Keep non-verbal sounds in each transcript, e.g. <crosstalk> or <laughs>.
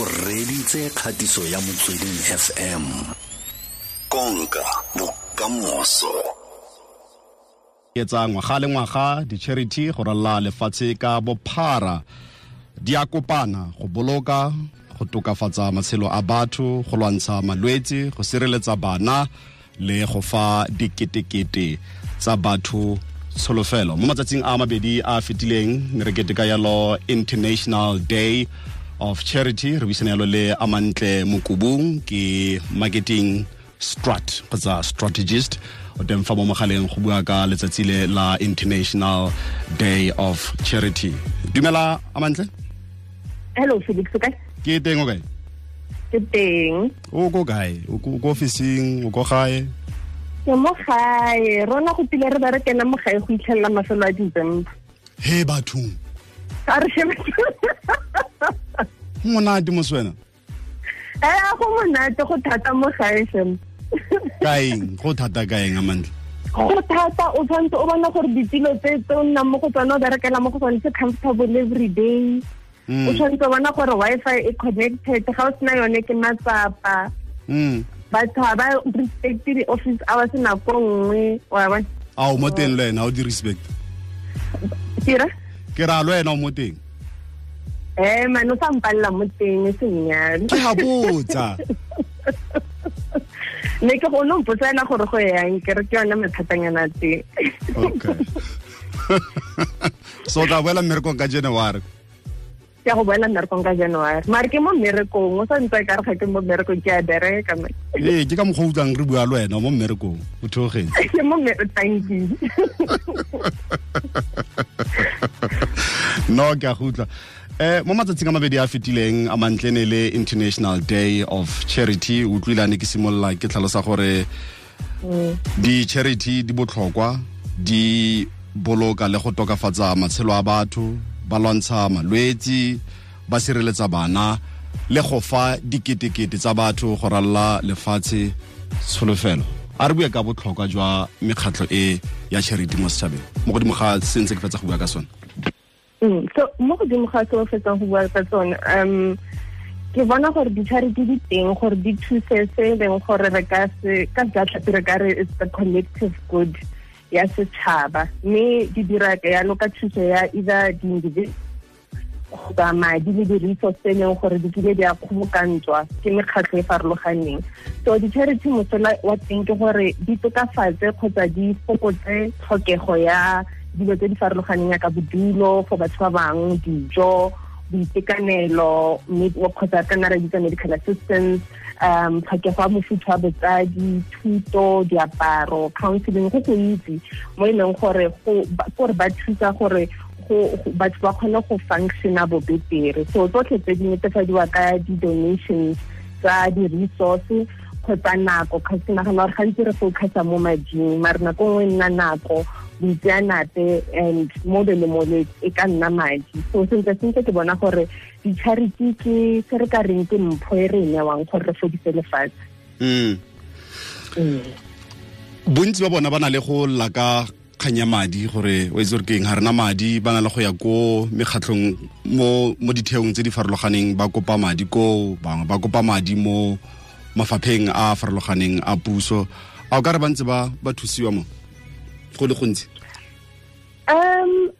o reditse kgatiso ya motsweding fm konka bokamoso. Etsa ngwaga le ngwaga di-charity go ralla lefatshe ka bophara. Di a kopana go boloka go tokafatsa matshelo a batho go lwantsha malwetse go sireletsa bana le go fa diketekete tsa batho tsholofelo. Mo matsatsing a mabedi a fetileng ne re keteka yalo international day of charity re buisana yalo le amantle mokubung ke marketing strat kgotsa strategist o teng fa mo mogaleng go bua ka letsatsi le la international day of charity. Dumela amantle? Hello felix o kae? Ke teng o kae? Ke teng. O ko kae? O ko officing o ko gae? Ke mo gae. Rona go tile re berekela mo gae go itlhelela mafelo a december. He bathong. A re shebe monate moswena e a go monate go thata mo gae sem kaeng go thata kaeng amantle go thata o tshwanetse o bona gore ditilo tse tse o nnang mo go tsone o berekela mo go tsone se comfortable every day o tshwanetse o bona gore wi-fi e connected ga o sena yone ke matsapa mm batho ga ba respect di-office hours nako nngwe wa bona a o mo teng le wena o di respect tira ke ra le wena o mo teng eh mane o sa mpalela mo teng e senyalo ke a botsa <laughs> ne ke go no mpotsela gore go yang ke re ke yone mathatanyana teng. Okay. <laughs> So o tla boela mmerekong ka january? Ke go boela mmerekong ka january. Mare ke mo mmerekong o sa ntse ka re ga ke mo mmerekong ke a bereka ee ke ka mokgwa utlwang re bua le wena mo mmerekong. O theogetse <laughs> ke mo mmere thank you no ke a go utlwa eh mo matsatsing a mabedi a fetileng a mantle ne le international day of charity o utlwilane ke simolola ke tlhalosa gore di-charity di botlhokwa di boloka le go tokafatsa matshelo a batho ba lwantsha malwetsi ba sireletsa bana le go fa diketekete tsa batho go ralla lefatshe tsholofelo. A re bue ka botlhokwa jwa mekgatlho e ya charity mo setšhabeng. Mo godimo ga se ntse ke fetsa go bua ka sone. Mm, so mo godimo ga se o fetsang go bua ka tsone um ke bona gore di-charity di teng gore di thuse se e leng gore re ka se ka sejatlhapi re ka re it's the collective good ya setšhaba mme di dira yalo ka thuso ya either di-individual kgotsa madi le di-resource tse e leng gore di kile di a kgobokantswa ke mekgatlho e farologaneng so di-charity mosola wa teng ke gore di tokafatse kgotsa di fokotse tlhokego ya dilo tse di farologaneng ya ka bodulo for batho ba bangwe dijo boitekanelo kgotsa ka nna re bitsa medical assistance um tlhokego ya mofutho wa botsadi thuto diaparo counseling go go itse mo e leng gore gore ba thusa gore batho ba kgone go functiona bobetere so tsotlhe tse di netefadiwa ka di-donations tsa di-resource kgotsa nako ke nagana gore gantsi re focusa mo mading mare nako nngwe nna nako boitseanape and mo le mole e ka nna madi. So sentle sentle ke bona gore di-charity ke se re ka reng ke mpho e re e newang gore re fodise lefatshe. Mm. bontsi ba bona ba na le go laka kgang ya madi gore o itse gore ke eng ga rena madi ba na le go ya ko mekgatlhong mo mo ditheong tse di farologaneng ba kopa madi ko bangwe ba kopa madi mo mafapheng a farologaneng a puso. A o ka re ba ntse ba thusiwa mo go le gontsi um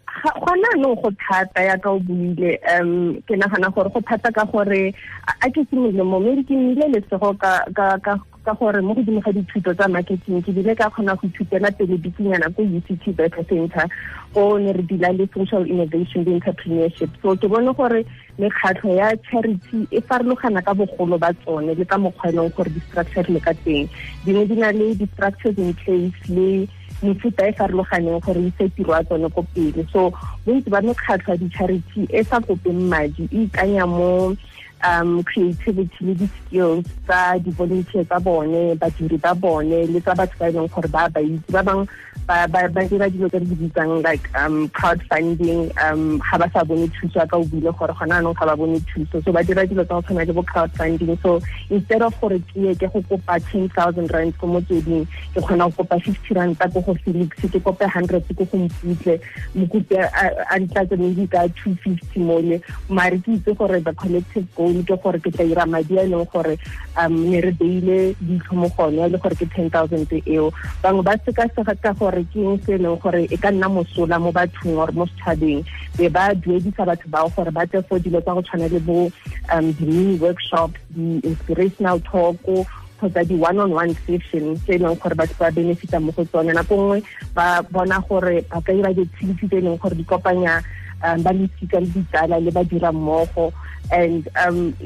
gona anong go thata ya ka o buile um ke nagana gore go thata ka gore a ke se molemo mme ke nnile lesego ka gore mo godimo ga dithuto tsa marketing ke bile ka kgona go ithutela pele bikinyana ko uct beta center ko ne re dila le social innovation le entrepreneurship so ke bone gore mekgatlho ya charity e farologana ka bogolo ba tsone le ka mokgwa e leng gore di-structure le ka teng dingwe di na le di-structures in place le mefuta e farologaneng gore ise tiro ya tsone ko pele so bontsi ba mekgatlho ya di-charity e sa kopeng madi e ikanya mo um creativity le di-skills tsa di-volunteer tsa bone badiri ba bone le tsa batho ba leng gore ba ba itse ba bangwe ba dira dilo di like um crowdfunding um ga ba sa bone thuso ka o buile gore gona anong ga ba bone thuso. So ba dira dilo tsa go tshwana le bo crowdfunding. So instead of gore ke ke go kopa ten thousand rand ko motsweding ke kgona go kopa fifty ranta ko go felix ke kope hundred go mputle. Mokopi a ntlatse maybe ka two fifty mole. Mare ke itse gore the collective goal goal ke gore ke tla ira madi a e leng gore um ne re beile gone a le se e leng gore e ka nna mosola mo bathong or mo setšhabeng. Be ba duedisa batho bao gore ba for dilo tsa bo um di-mini workshops di-inspirational talk kgotsa di-one on one session tse e leng gore batho ba benefita mo go tsone. Nako nngwe ba bona gore ba ka ira di-activity tse e leng kopanya um ba losika le ditsala le ba dira mmogo and um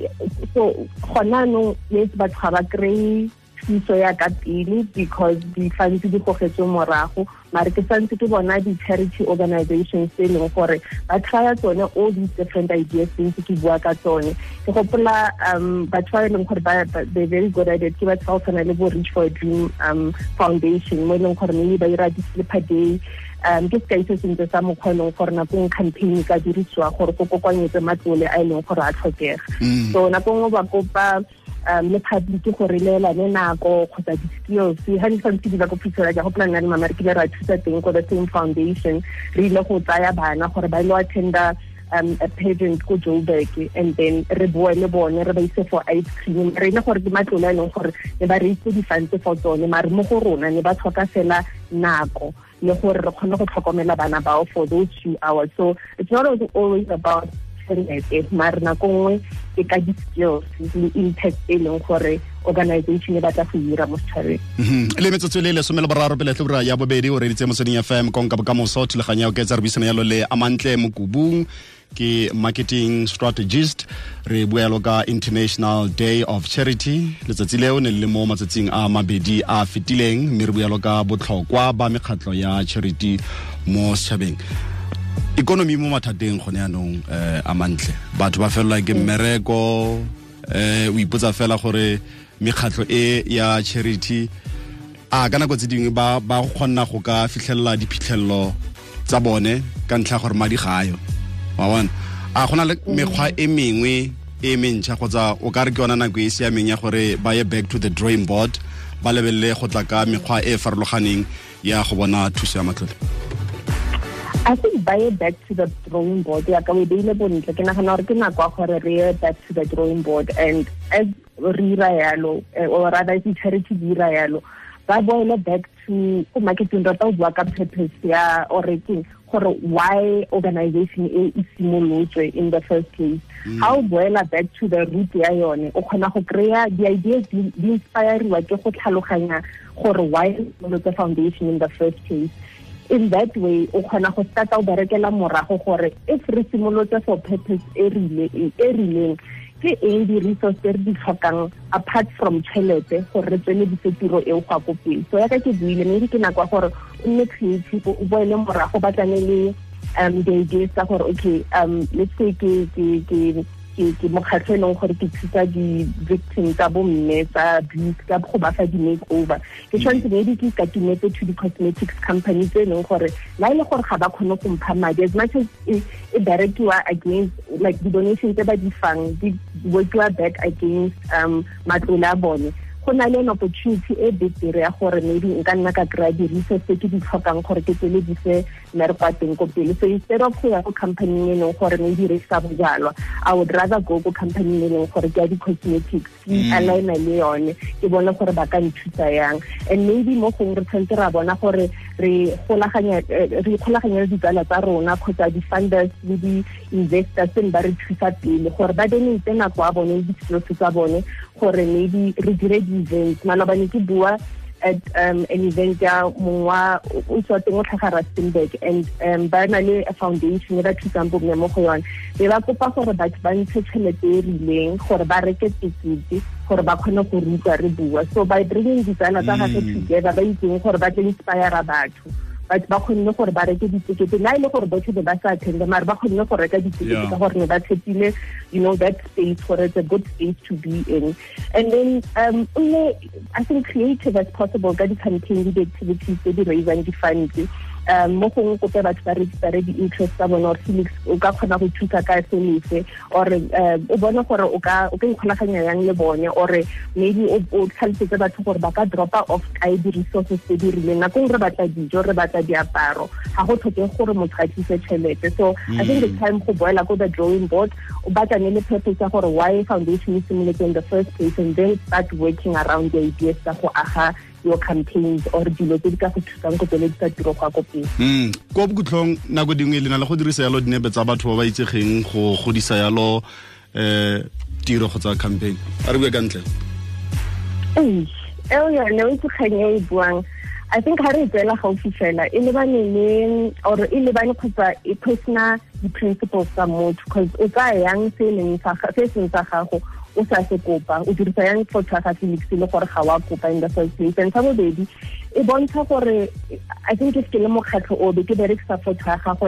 so gona anong yes batho ga ba kry-e thuso ya ka pele because di-funds di gogetswe morago. Mare ke santse ke bona di-charity organizations tse leng gore ba trya tsone all these different ideas tse ntse ke bua ka tsone. Ke gopola um batho ba e leng gore they very good it. Ke batho ba go tshwana le bo for a dream um foundation mo e leng gore maybe ba ira di-slipper day um ke sekai se sentse sa mokgwa e leng gore nakong campaign ka dirisiwa gore go kokoanyetse matlole a e leng gore a tlhokega. Mm. so nako nngwe ba kopa um le public gore leelane nako kgotsa di-skills. Ga di santse di ba ko phitlhela ja go polana le mama re kile ra thusa teng ko the same foundation. Re ile go tsaya bana gore ba ile attenda um a pageant ko joburg and then re boe le bone re ba for ice cream. Re ile gore ke matlole leng gore ne ba re for tsone mare mo go rona ne ba tlhoka fela nako le gore re kgone go tlhokomela bana bao for those few hours. So it's not always about tšhelete mare nako nngwe ke ka di-skills le impact e leng gore organization e batla go ira mo mhm. le metsotso le le boraro tlhobora ya bobedi o reditse fm konka bokamoso thulaganyo ya o ka etsa re buisana yalo le amantle ke marketing strategist. Re buelo ka international day of charity. Letsatsi leo ne le mo matsatsing a mabedi a fetileng mme re buelo ka botlhokwa ba mekgatlho ya charity mo setšhabeng. Ikonomi mo mathateng gone yaanong um a mantle. Batho ba felelwa ke mmereko um o ipotsa fela gore mekgatlho e ya charity a ka nako tse dingwe ba kgona go ka fitlhelela diphitlhelelo tsa bone ka ntlha gore madi ga ayo wa a gona le mekgwa e mengwe e mentšha kgotsa o ka re ke yona nako e siameng ya gore ba ye back to the drawing board ba lebelele go tla ka mekgwa e farologaneng ya go bona thuso ya matlole. I think by back to the drawing board back to the drawing board and as re yalo eh, or rather as charity di ira yalo ba boele back to ko marketing rata o bua ka purpose ya ore ke gore why organization e e simolotswe in the first place mm. how boela back to the root ya yone o kgona go kry-a di-ideas di inspireriwa ke go tlhaloganya gore why simolotse foundation in the first place in that way o kgona go starta o berekela morago gore if re simolotse for purpose e rileng ke eng di-resource tse re di tlhokang apart from tšhelete gore re tsweledise tiro eo go ko pele so yaka ke buile mme ke nako ya gore o nne creative o boele morago ba tlane le um di-ideas tsa gore okay um let's say ke ke mokgatlho e leng gore ke thusa di-victim tsa bomme tsa abuse ka go ba fa di-make over ke tshwanetse maybe ke to di-cosmetics company tse e leng gore la e le gore ga ba kgone go mpha madi. As much as e directiwa against like di-donation tse ba di fang di workiwa back against um matlole a bone go na le an opportunity e betere ya gore maybe nka nna ka kry-a di-resource tse ke di tlhokang gore ke tsweledise mere kwa teng ko pele so instead of go ya ko company e leng gore maybe re sa bojalwa i would rather go ko company e leng gore ke ya di-cosmetics ke mm. aligna le yone ke bone gore ba ka nthusa yang and maybe mo gongwe re tshwanetse ra bona gore re golaganya eh, re ikgolaganya le ditsala tsa rona kgotsa di-funders le di-investors tse ba re thusa pele gore ba donate nako ya bone le di-skills tsa bone gore maybe re dire di-event malobane ke bua at um, an event ya mongwa o tswa teng o tlhaga rustenburg and um, ba na le a foundation e ba thusang bomme mo go yone. Be ba kopa gore batho ba ntshe tšhelete e rileng gore ba reke tekete gore ba kgone go re bua. So by bringing ditsala tsa gage mm. together ba itseng gore ba tla inspire batho batho ba kgonne gore ba reke ditekete nna e le gore botlhe be ba sa attende mare ba kgonne go reka ditekete ka gore ba tshepile you know that space for it's a good space to be in. And then um i think creative as possible ka di-campaign le di-activities tse di raisang di-funds um mo gongwe kope batho ba registere di-interest tsa bone or felix o ka kgona go thusa ka selefe or o bone gore o ka ikgolaganya yang le bone or maybe o tlhalosetse batho gore ba ka dropa off kae di-resources tse di rileng. Nako re batla dijo re batla diaparo ga go tlhokege gore motho a tlise tšhelete. So i think it's time go boela ko the drawing board o batlane le purpose ya gore why foundation simulate in the first place and then start working around the ideas tsa go aga your campaigns or dilo tse di ka go thusang go tsweledisa tiro go ya ko pele mm ko bokhutlhong nako dingwe le na le go dirisa yalo dinepe tsa batho ba ba itsegeng go godisa yalo eh tiro kgotsa campaign. A re bue ka ntle? Eo yone o e e buang i think ha re tseela gaufi fela e lebane le or e lebane kgotsa e personal di-principles tsa motho because o tsaya yang se seng sa gago o sa se kopa o dirisa yang photo ya ga felix le gore ga wa kopa in the first place. And sa bobedi e bontsha gore i think if ke le mokgatlho o be ke berekisa photo ya gago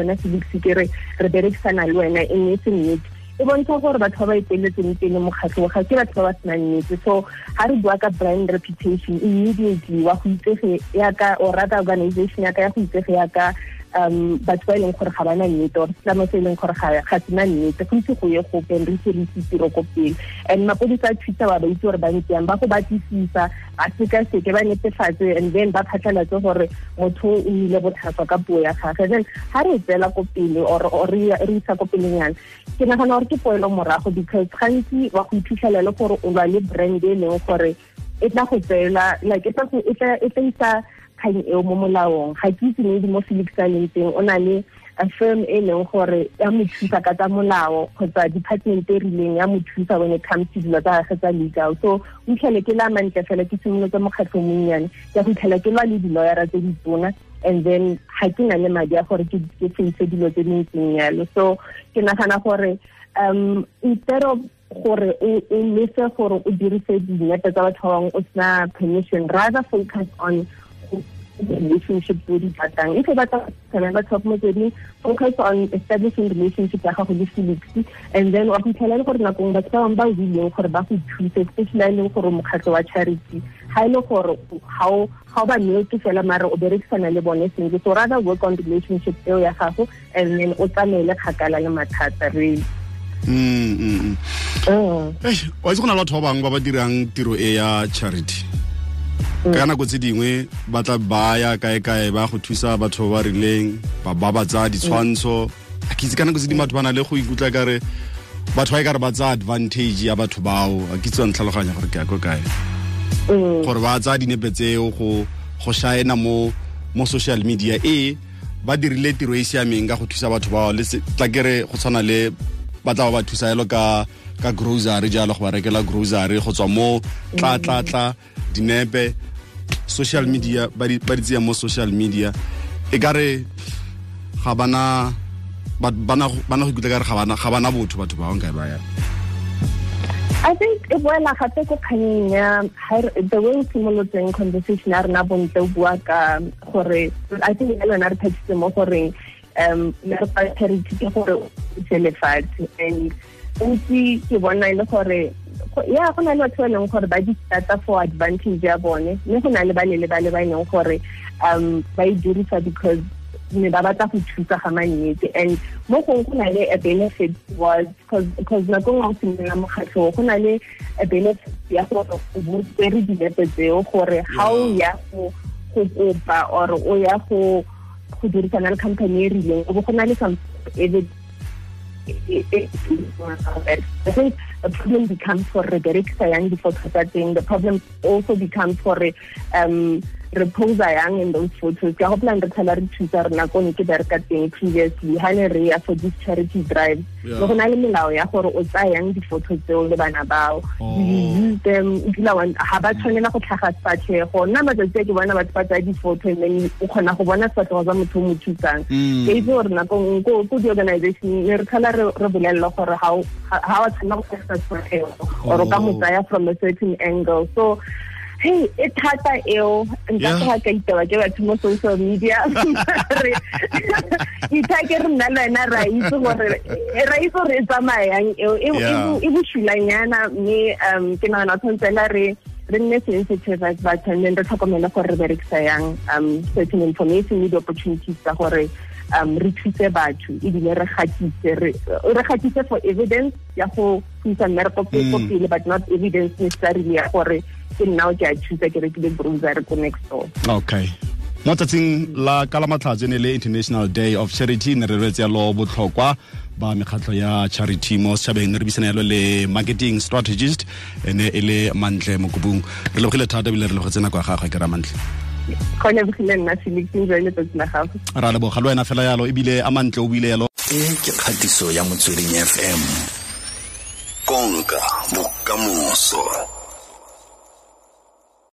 ke re re berekisana le wena e se nnete e bontsha gore batho ba ba ipeletseng pele mokgatlho ga ke batho ba ba senang nnete. So ga re bua ka brand reputation immediately wa go itsege yaka or rather organization yaka ya go itsege yaka um batho ba e leng gore ga ba nnete or setlamo se e leng gore ga se na nnete go itse go ye gope re itse re itse tiro ko pele and mapodisa a thusa ba ba itse gore ba ntse yang ba go batlisisa ba sekaseke ba netefatse and then ba phatlhalatse gore motho o ile botlhaswa ka puo ya gage then ga re tsela ko pele or re isa ko pelenyana ke nagana gore ke poelo morago because gantsi wa go iphitlhela le gore o lwa le brand e leng gore e tla go tseela like e tla isa kgang eo mo molaong. Ga ke itse mo felix a leng teng o na le firm e leng gore ya mo thusa ka tsa molao kgotsa department e rileng ya mo thusa when it comes to dilo tsa gage tsa legal. So o itlhele ke la mantle fela ke simolotse mokgatlho monnyane. Ke go itlhela ke lwa le tse and then ga ke na le madi a gore ke face dilo tse di ntseng yalo so ke nagana gore um instead of gore o lese gore o dirise dinepe tsa batho ba bangwe o sena permission rather focus on relationship tse di batlang. E o batla tsena ba top motsweding focus on establishing relationship ya gago le felix and then wa go itlhela le gore nakong batho ba bangwe ba wileng gore ba go thuse especially e leng gore mokgatlho wa charity ga e le gore ga o ba neetse fela mare o berekisana le bone sentle. So rather work on relationship eo ya gago and then o tsamaele kgakala le mathata really. Mm mm wa itse go na le batho ba bangwe ba ba dirang tiro e ya charity ka nako tse dingwe ba tla baya kae-kae ba go thusa batho ba rileng ba ba ba tsaya ditshwantsho. A ke itse ka nako tse dingwe batho ba na le go ikutlwa kare batho ba e kare ba tsaya advantage ya batho bao. A ke itse wa ntlhaloganya gore ke ya ko kae. Gore ba tsaya dinepe tseo go go shaena mo mo social media e ba dirile tiro e e siameng ka go thusa batho bao. Le tla kere go tshwana le ba tla ba ba thusa yalo ka ka grocery jalo go ba rekela grocery go tswa mo tla tla tla dinepe social media ba di tseya mo social media. E kare ga bana bana go ikutlwa kare ga bana botho batho ba nka ba yana I think e boela gape ko kganyeng ya the way o simolotseng conversation ya rena bontle o bua ka gore I think ya lona re phetsitse mo goreng um ya charity ke gore o tselefatshe and ntsi ke bona e le gore ya go na le batho ba leng gore ba di starta for advantage ya bone mme go na le ba le ba le ba leng gore um ba e dirisa because ne ba batla go thusa ga mannete and mo gongwe go na le a benefit was because nako nngwe o simolola mokgatlho go na le a benefit ya gore o botsere dinepe tseo gore ga o ya go kopa or o ya go go dirisana le company e rileng o bo go na le some I think the problem becomes for re berekisa yang di-photo tsa teng the problem also becomes for um re posa yang in those photos. Ke gopolang re tlhola re thusa re nako ne ke bereka teng previously ha ne re ya for this charity drive. Le go na le melao ya gore o tsaya yang di-photo tseo le bana bao. Them ga ba tshwanela go tlhaga sefatlhego nna matsatsi a ke bona batho ba tsaya di-photo then o kgona go bona sefatlhego sa motho o mo thusang. Ke itse gore nakong ko di-organization ne re tlhola re bolelela gore ga wa tshwanela go tlhaga sefatlhego or o ka mo tsaya from a certain angle. So Hey, it's hot by ill. And that's social media. <laughs> <laughs> You take it none and a raíz or a raíz or is me, um, on salary. re nne sensitive as batho and then re tlhokomela gore re berekisa yang um certain information le di-opportunities tsa gore um re thuse batho ebile re gatise re gatise for evidence ya go thusa mmereko ko Mm. pele but not evidence necessarily ya gore ke nna o ke a thusa ke rekile browser ko next door okay. Mo tsatsing la ka la matlhatso ne le international day of charity ne re retse yalo botlhokwa ba mekgatlho ya charity mo setšhabeng. Re bisana yalo le marketing strategist ene ne e le mantle mokopung re lebogile thata ebile re lebogetse nako ya gagwe ke ra mantle kgone bogile nna felix enjoy letsatsi la gago ra leboga le wena fela yalo ebile a mantle o buile yalo. E ke kgatiso ya motsweding fm konka bokamoso